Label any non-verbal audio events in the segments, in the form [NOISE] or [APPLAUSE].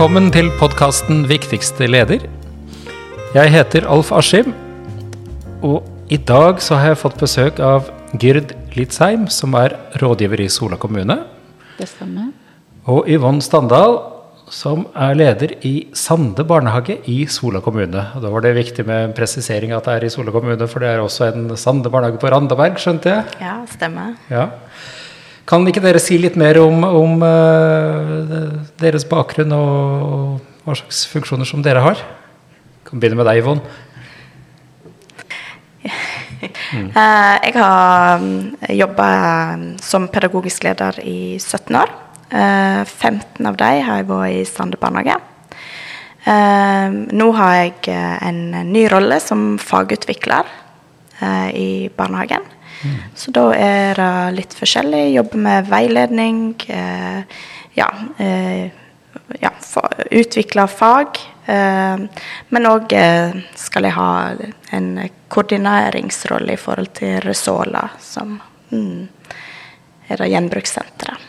Velkommen til podkasten 'Viktigste leder'. Jeg heter Alf Askim, og i dag så har jeg fått besøk av Gyrd Litzheim, som er rådgiver i Sola kommune. Det stemmer. Og Yvonne Standal, som er leder i Sande barnehage i Sola kommune. Og da var det viktig med en presisering at det er i Sola kommune, for det er også en Sande barnehage på Randaberg, skjønte jeg? Ja, stemmer. Ja. Kan ikke dere si litt mer om, om eh, deres bakgrunn og hva slags funksjoner som dere har? Kan begynne med deg, Yvonne. Mm. [LAUGHS] jeg har jobba som pedagogisk leder i 17 år. Eh, 15 av dem har jeg vært i Sande barnehage. Eh, nå har jeg eh, en ny rolle som fagutvikler eh, i barnehagen. Så da er det litt forskjellig. Jobber med veiledning. Eh, ja, eh, ja utvikle fag. Eh, men òg eh, skal jeg ha en koordineringsrolle i forhold til Resola, som mm, er det gjenbrukssenteret.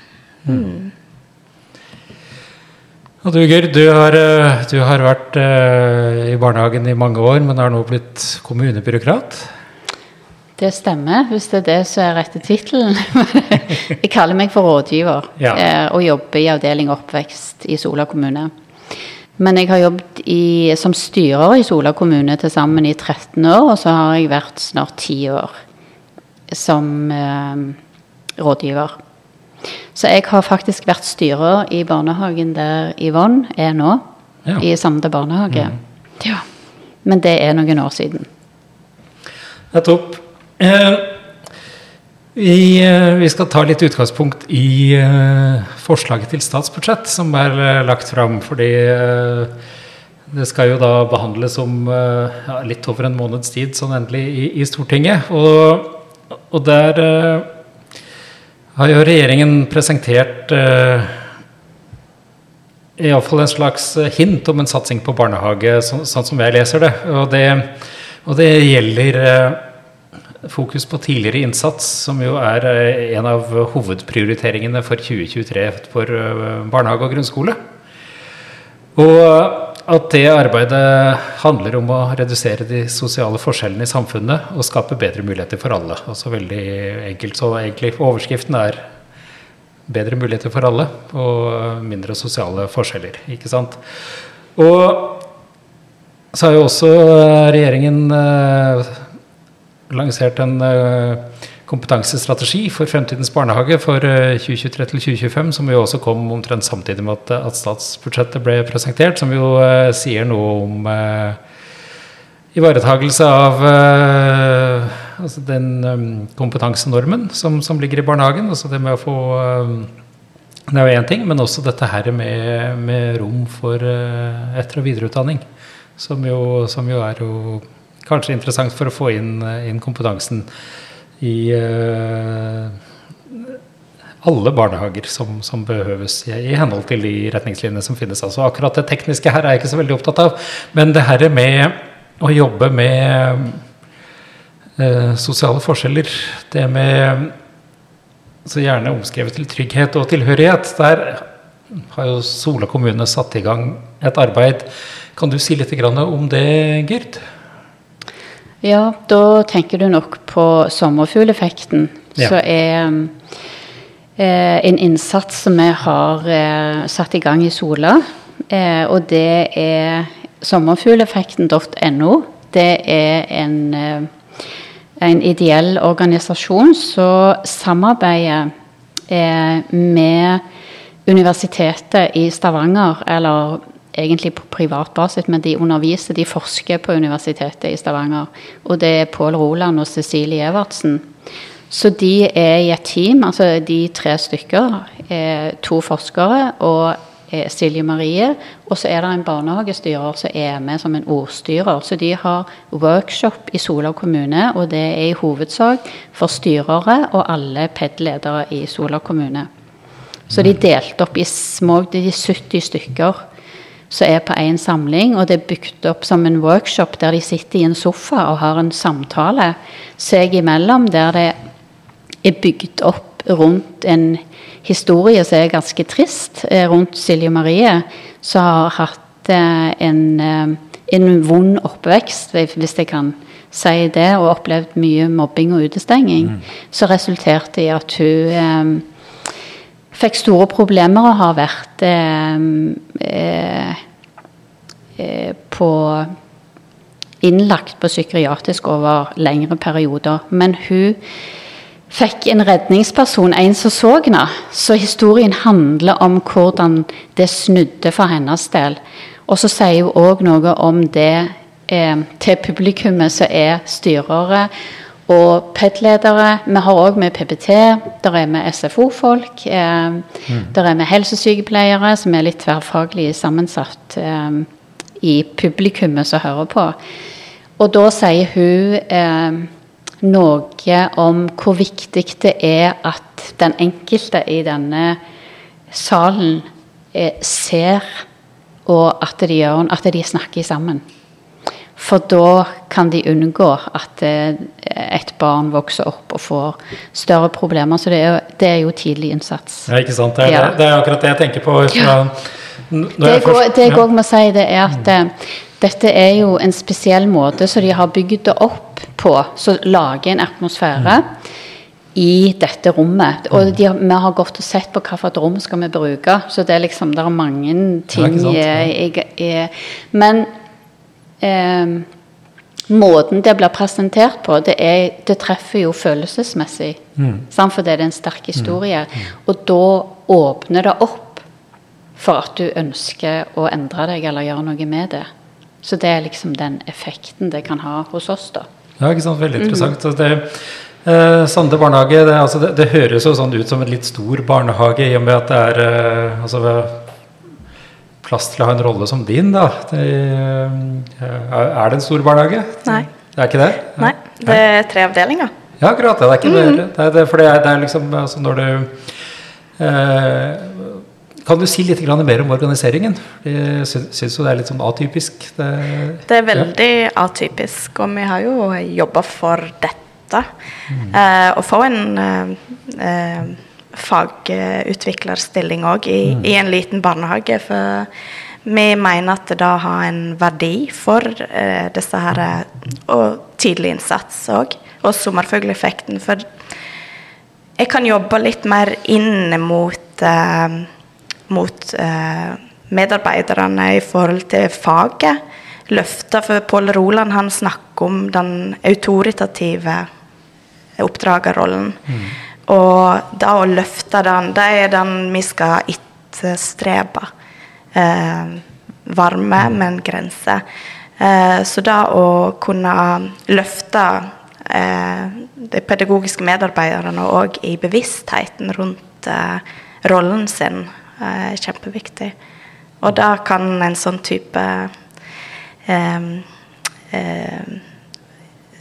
Og du, Gerd, du har, eh, du har vært eh, i barnehagen i mange år, men har nå blitt kommunebyråkrat. Det stemmer, hvis det er det som er rette tittelen. [LAUGHS] jeg kaller meg for rådgiver Ja. eh, og jobber i avdeling oppvekst i Sola kommune. Men jeg har jobbet i, som styrer i Sola kommune til sammen i 13 år, og så har jeg vært snart 10 år som eh, rådgiver. Så jeg har faktisk vært styrer i barnehagen der Yvonne er nå, Ja. i Sande barnehage. Ja. Men det er noen år siden. Nettopp. Eh, vi, eh, vi skal ta litt utgangspunkt i eh, forslaget til statsbudsjett som er lagt fram. Fordi det skal jo da behandles om ja, litt over en måneds tid sånn endelig i, i Stortinget. Og, og der har jo regjeringen presentert iallfall en slags hint om en satsing på barnehage, sånn, sånn som jeg leser det. Og det, og det gjelder fokus på tidligere innsats, som jo er eh, en av hovedprioriteringene for 2023 for eh, barnehage og grunnskole. Og at det arbeidet handler om å redusere de sosiale forskjellene i samfunnet og skape bedre muligheter for alle. Altså veldig enkelt, så egentlig overskriften er bedre muligheter for alle og mindre sosiale forskjeller. Ikke sant? Og så har jo også regjeringen eh, lansert en eh, kompetansestrategi for fremtidens barnehage for eh, 2023 til 2025, som jo også kom omtrent samtidig med at, at statsbudsjettet ble presentert, som jo eh, sier noe om eh, ivaretagelse av eh, altså den eh, kompetansenormen som, som ligger i barnehagen. Altså det med å få eh, Det er jo én ting, men også dette her med, med rom for eh, etter- og videreutdanning. Som jo, som jo er jo kanskje interessant for å få inn, eh, inn kompetansen i eh, alle barnehager som, som behøves i, i henhold til de retningslinjene som finnes. Altså akkurat det tekniske her er jeg ikke så veldig opptatt av, men det her med å jobbe med eh, sosiale forskjeller, det med så gjerne omskrevet til trygghet og tilhørighet, der har jo Sola kommune satt i gang et arbeid. Kan du si litt om det, Gyrd? Ja, da tenker du nok på sommerfugleffekten, Ja. Så er eh, en innsats som vi har eh, satt i gang i Sola. Eh, og det er sommerfugleffekten.no. Det er en, eh, en ideell organisasjon som samarbeider eh, med Universitetet i Stavanger, eller egentlig på privat basis, men de underviser, de forsker på Universitetet i Stavanger. Og det er Pål Roland og Cecilie Evertsen. Så de er i et team, altså de tre stykker, er to forskere og eh, Silje Marie. Og så er det en barnehagestyrer som er med som en ordstyrer. Så de har workshop i Sola kommune, og det er i hovedsak for styrere og alle PED-ledere i Sola kommune. Så de delte opp i små de er 70 stykker som er på én samling, og det er bygd opp som en workshop der de sitter i en sofa og har en samtale seg imellom, der det er bygd opp rundt en historie som er ganske trist, eh, rundt Silje Marie, som har hatt eh, en, eh, en vond oppvekst, hvis jeg kan si det, og opplevd mye mobbing og utestenging, mm. som resulterte i at hun fikk store problemer og har vært eh, eh, på innlagt på psykiatrisk over lengre perioder. Men hun fikk en redningsperson, en som så henne. Så historien handler om hvordan det snudde for hennes del. Og så sier hun òg noe om det eh, til publikummet som er styrere og PED-ledere. Vi har òg med PPT, der er med SFO-folk. Eh, mm. Der er med helsesykepleiere, som er litt tverrfaglig sammensatt eh, i publikummet som hører på. Og da sier hun eh, noe om hvor viktig det er at den enkelte i denne salen eh, ser, og at de, gjør, at de snakker sammen. For da kan de unngå at eh, et barn vokser opp og får større problemer. Så det er, det er jo tidlig innsats. Ja, ikke sant. Det er, ja. det er akkurat det jeg tenker på. Ja. Det jeg òg må si, det er at mm. dette er jo en spesiell måte som de har bygd det opp på, som lager en atmosfære i dette rommet. Og de, vi har gått og sett på hvilket rom skal vi bruke. Så det er liksom, det er mange ting jeg, jeg, Men eh, måten det blir presentert på, det, er, det treffer jo følelsesmessig. Mm. For det er en sterk historie. Mm. Mm. Og da åpner det opp for at du ønsker å endre deg eller gjøre noe med det. Så det er liksom den effekten det kan ha hos oss, da. Ja, ikke sant. Veldig interessant. Mm. Det, eh, Sande barnehage, det, altså, det, det, høres jo sånn ut som en litt stor barnehage, i og med at det er eh, altså, plass til å ha en rolle som din, da. Det, eh, er det en stor barnehage? Nei. Det er ikke det? Nei, det er tre avdelinger. Ja, akkurat. Det er ikke mm. det. det, for det er, det er liksom altså, når du eh, kan du si litt mer om organiseringen? Jeg syns jo det er litt sånn atypisk. Det, det er veldig ja. atypisk, og vi har jo jobba for dette. Mm. Eh, å få en eh, eh fagutviklerstilling òg i, mm. i, en liten barnehage. For vi mener at det da har en verdi for eh, disse her Og tidlig innsats òg. Og sommerfugleffekten. For jeg kan jobbe litt mer inn mot eh, mot eh, medarbeiderne i forhold til faget. Løfta for Pål Roland han snakker om den autoritative oppdragerrollen. Mm. Og da å løfte den, det er den vi skal etterstrebe. Eh, varme, mm. men grenser. Eh, så da å kunne løfte eh, de pedagogiske medarbeiderne òg i bevisstheten rundt eh, rollen sin er kjempeviktig. Og da kan en sånn type eh, eh,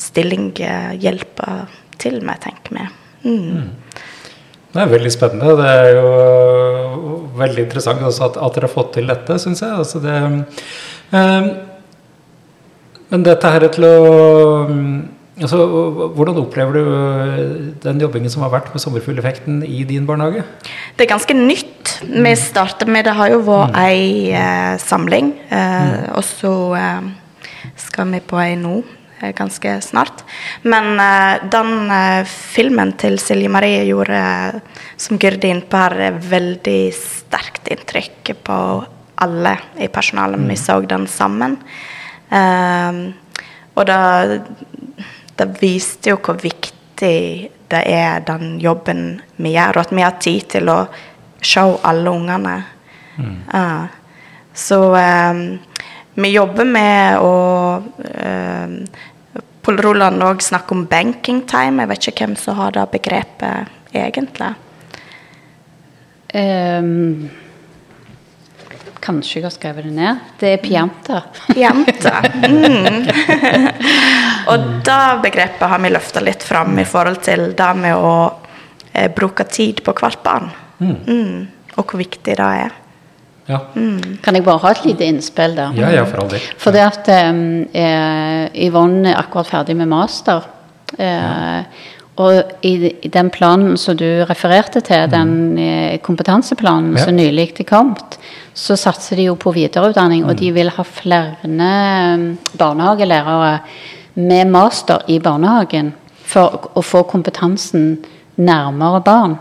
stilling eh, hjelpe til med, tenker vi. Mm. Mm. Det er veldig spennende. Det er jo veldig interessant at, at, dere har fått til dette, syns jeg. Altså det, um, men dette her til å Altså, hvordan opplever du øh, den jobbingen som har vært med sommerfugleffekten i din barnehage? Det er ganske nytt. Vi starter med Det har jo vært mm. ei eh, samling, eh, mm. og så eh, skal vi på ei nå ganske snart. Men den filmen til Silje Marie gjorde, som Gyrdi innpå her, veldig sterkt inntrykk på alle i personalet. Mm. Vi så den sammen. og da det viste jo hvor viktig det er, den jobben vi gjør, og at vi har tid til å se alle ungene. Mm. Uh, så um, vi jobber med å um, Pål Roland òg snakker om banking time. Jeg vet ikke hvem som har det begrepet egentlig. Um, Kanskje jeg har skrevet det ned. Det er pianta. Pianta. [LAUGHS] Mm. og det begrepet har vi løfta litt fram i forhold til det med å eh, bruke tid på hvert barn. Mm. Mm. Og hvor viktig det er. Ja. Mm. Kan jeg bare ha et lite innspill der? Ja, ja, for all del. Det at um, eh, Yvonne er akkurat ferdig med master. Eh, og i, i den planen som du refererte til, den eh, kompetanseplanen Ja. som nylig er kommet, så satser de jo på videreutdanning, og de vil ha flere eh, barnehagelærere med master i barnehagen for å få kompetansen nærmere barn.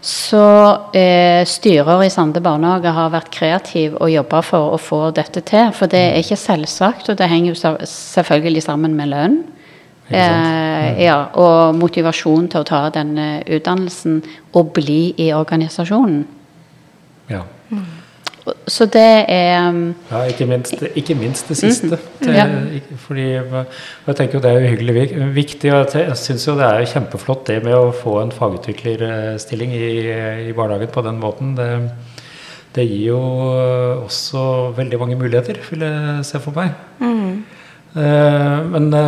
Så eh, styrer i Sande barnehage har vært kreativ og jobba for å få dette til. For det er ikke selvsagt, og det henger jo selvfølgelig sammen med lønn. Sant? Mm. Eh, ja, og motivasjon til å ta denne utdannelsen og bli i organisasjonen. Ja. Så det er um, Ja, ikke minst, ikke minst det siste. Det, Mhm. Ja. fordi, jeg tenker jo Det er uhyggelig vik- viktig. og Jeg syns jo det er kjempeflott det med å få en fagutviklerstilling i, i barnehagen på den måten. Det, det gir jo også veldig mange muligheter, vil jeg se for meg. Eh, men det,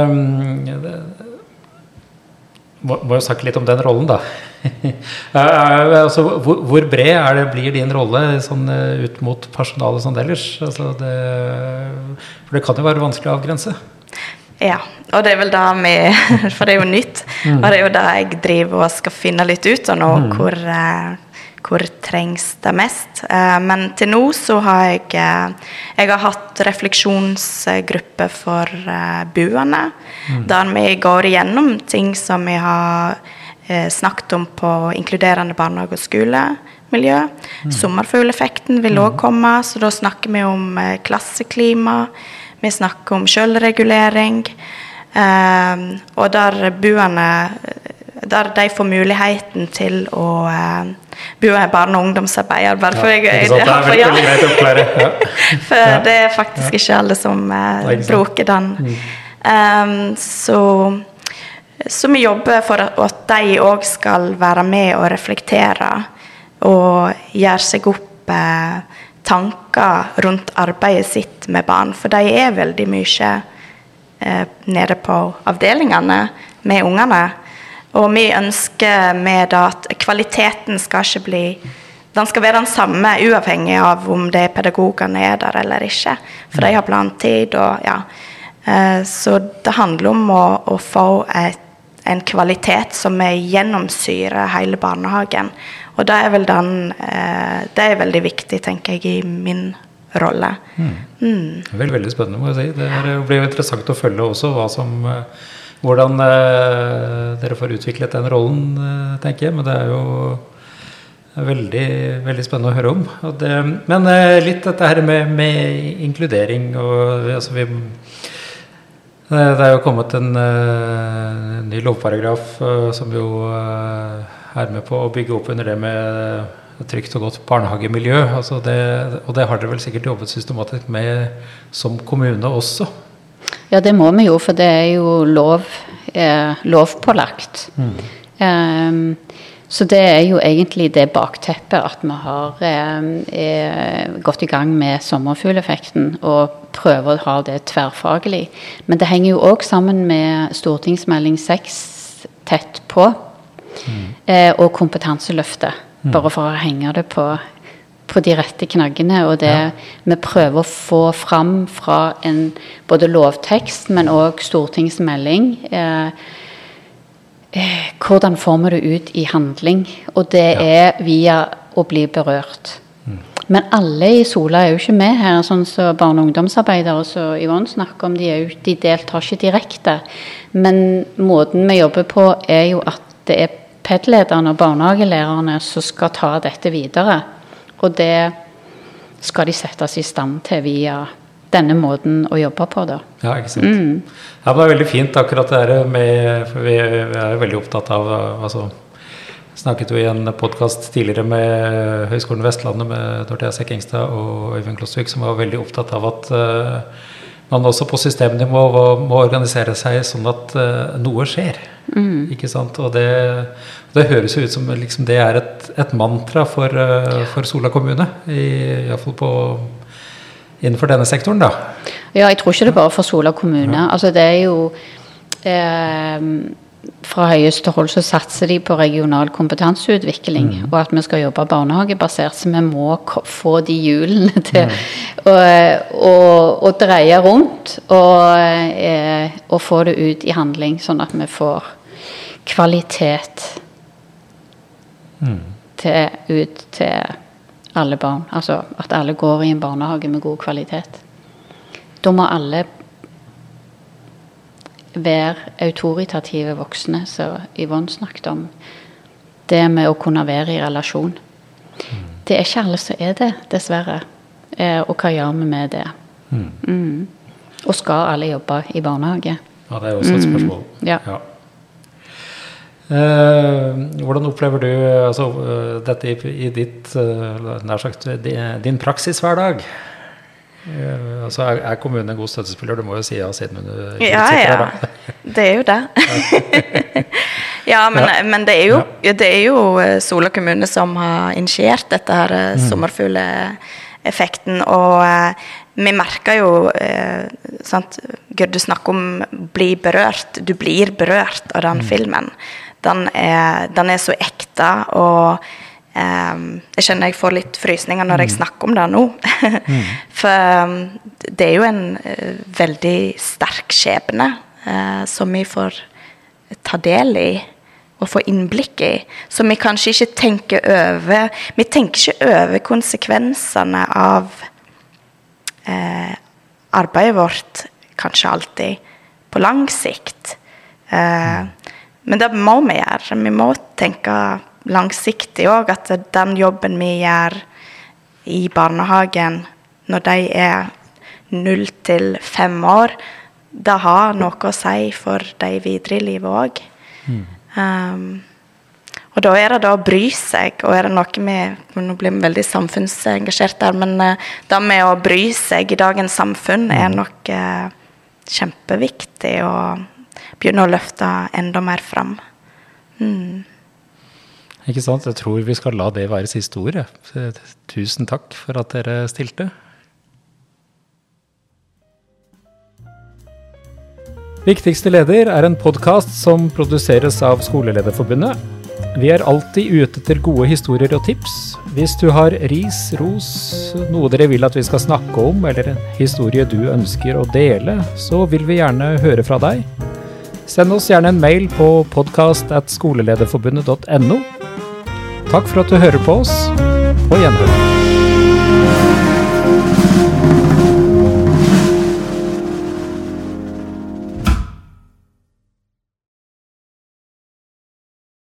må, må jo snakke litt om den rollen, da. [LAUGHS] Altså, hvor, hvor bred er det, blir din rolle sånn, eh, ut mot personalet sånn ellers? Altså, det, for det kan jo være vanskelig å avgrense. Ja, og det er vel det vi [LAUGHS] For det er jo nytt. Og det er jo det jeg driver og skal finne litt ut av nå, hvor, eh, hvor trengs det mest. Eh, men til nå så har jeg Jeg har hatt refleksjonsgruppe for buene, buene, der vi går igjennom ting som vi har snakket om på inkluderende barnehage- og skolemiljø. Sommerfugleffekten vil òg komme, så da snakker vi om eh, klasseklima. Vi snakker om selvregulering. eh, og der buene Der de får muligheten til å eh, bo er barne- og ungdomsarbeider, bare for jeg, ikke sant? Det er veldig, veldig greit å oppklare. [LAUGHS] Ja. For det er faktisk ikke alle som eh, bruker den. Um, så, så vi jobber for at, de òg skal være med og reflektere og gjøre seg opp eh, tanker rundt arbeidet sitt med barn. For de er veldig mye eh, nede på avdelingene med ungene. Og vi ønsker med det at kvaliteten skal ikke bli Den skal være den samme uavhengig av om det er pedagogene er der eller ikke. For de har plantid og ja. Eh, Så det handler om å, å få et, en kvalitet som er gjennomsyrer hele barnehagen. Og det er den eh, Det er veldig viktig, tenker jeg, i min rolle. Mm. Veldig, veldig spennende, må jeg si. Det er- det blir jo interessant å følge også hva som eh, hvordan eh, dere får utviklet den rollen, tenker jeg. Men det er jo veldig, veldig spennende å høre om. Det, men litt dette her med, med inkludering og altså vi, det det er jo kommet en eh, ny lovparagraf eh, som jo eh, er med på å bygge opp under det med trygt og godt barnehagemiljø. Altså det, og det har dere vel sikkert jobbet systematisk med som kommune også. Ja, det må vi jo, for det er jo lov, eh, lovpålagt. Ehm, så det er jo egentlig det bakteppet at vi har eh, eh, gått i gang med sommerfugleffekten og prøver å ha det tverrfaglig. Men det henger jo òg sammen med stortingsmelding 6 tett på, eh, og kompetanseløftet. Bare for å henge det på på de rette knaggene. Og det vi prøver å få fram fra en både lovtekst, men òg stortingsmelding. Eh, hvordan får vi det ut i handling? Og det er via å bli berørt. Men alle i Sola er jo ikke med her, sånn som barne- og ungdomsarbeidere som Yvonne snakker om. De, er jo, de deltar ikke direkte. Men måten vi jobber på, er jo at det er PED-lederne og barnehagelærerne som skal ta dette videre. Og det skal de settes i stand til via denne måten å jobbe på, da. Ja, ikke sant. Ja, men det er veldig fint akkurat det her med For vi vi er jo veldig opptatt av altså, Snakket jo i en podkast tidligere med Høgskolen Vestlandet med Dorthea Sekkingstad og Øyvind Klossvik, som var veldig opptatt av at uh, man også på systemnivå må, må organisere seg sånn at uh, noe skjer. Ikke sant? Og det, det høres jo ut som liksom, det er et, et mantra for, uh, for Sola kommune, iallfall på innenfor denne sektoren, da. Ja, jeg tror ikke det er bare for Sola kommune. Altså, det er jo eh, Fra høyeste hold så satser de på regional kompetanseutvikling, og at vi skal jobbe barnehagebasert. Så vi må få de hjulene [LAUGHS] til å, å, å dreie rundt og, eh, og få det ut i handling, sånn at vi får kvalitet til, ut til alle barn. Altså at alle går i en barnehage med god kvalitet. Da må alle være autoritative voksne, som Yvonne snakket om. Det med å kunne være i relasjon. Det er ikke alle som er det, dessverre. Eh, og hva gjør vi med det? Mm. Og skal alle jobbe i barnehage? Ja, det er også et spørsmål. Ja. Eh, hvordan opplever du altså, eh, dette i, i ditt eh, sagt, di- din praksishverdag? Eh, altså, er, kommunen en god støttespiller? Du må jo si ja, siden du Ja, sitter her, ja. Det er jo det. [LAUGHS] ja, men, Ja. men det er jo, det er jo eh, Sola kommune som har initiert dette her Mm. eh, sommerfugleffekten. Og eh, vi merker jo eh, sant? Gud, du snakker om bli berørt. Du blir berørt av Mm. den filmen. Den er, den er så ekte, og Um, jeg kjenner jeg får litt frysninger når Mm. jeg snakker om det nå. [LAUGHS] For um, det er jo en uh, veldig sterk skjebne uh, som vi får ta del i og få innblikk i. Som vi kanskje ikke tenker over Vi tenker ikke over konsekvensene av eh, arbeidet vårt kanskje alltid på lang sikt. Eh, men det må vi gjøre. Vi må tenke langsiktig òg. At den jobben vi gjør i barnehagen når de er null til fem år, det har noe å si for de videre i livet òg. Um, og da er det da å bry seg, og er det noe med Nå blir vi veldig samfunnsengasjert der, men eh, det med å bry seg i dagens samfunn er nok eh, kjempeviktig å begynne å løfte enda mer fram. Ikke sant? Jeg tror vi skal la det være siste ord. Tusen takk for at dere stilte. Viktigste leder er en podkast som produseres av Skolelederforbundet. Vi er alltid ute etter gode historier og tips. Hvis du har ris, ros, noe dere vil at vi skal snakke om, eller en historie du ønsker å dele, så vil vi gjerne høre fra deg. Send oss gjerne en mail på podkast.skolelederforbundet.no. Takk for at du hører på oss. På gjenhør.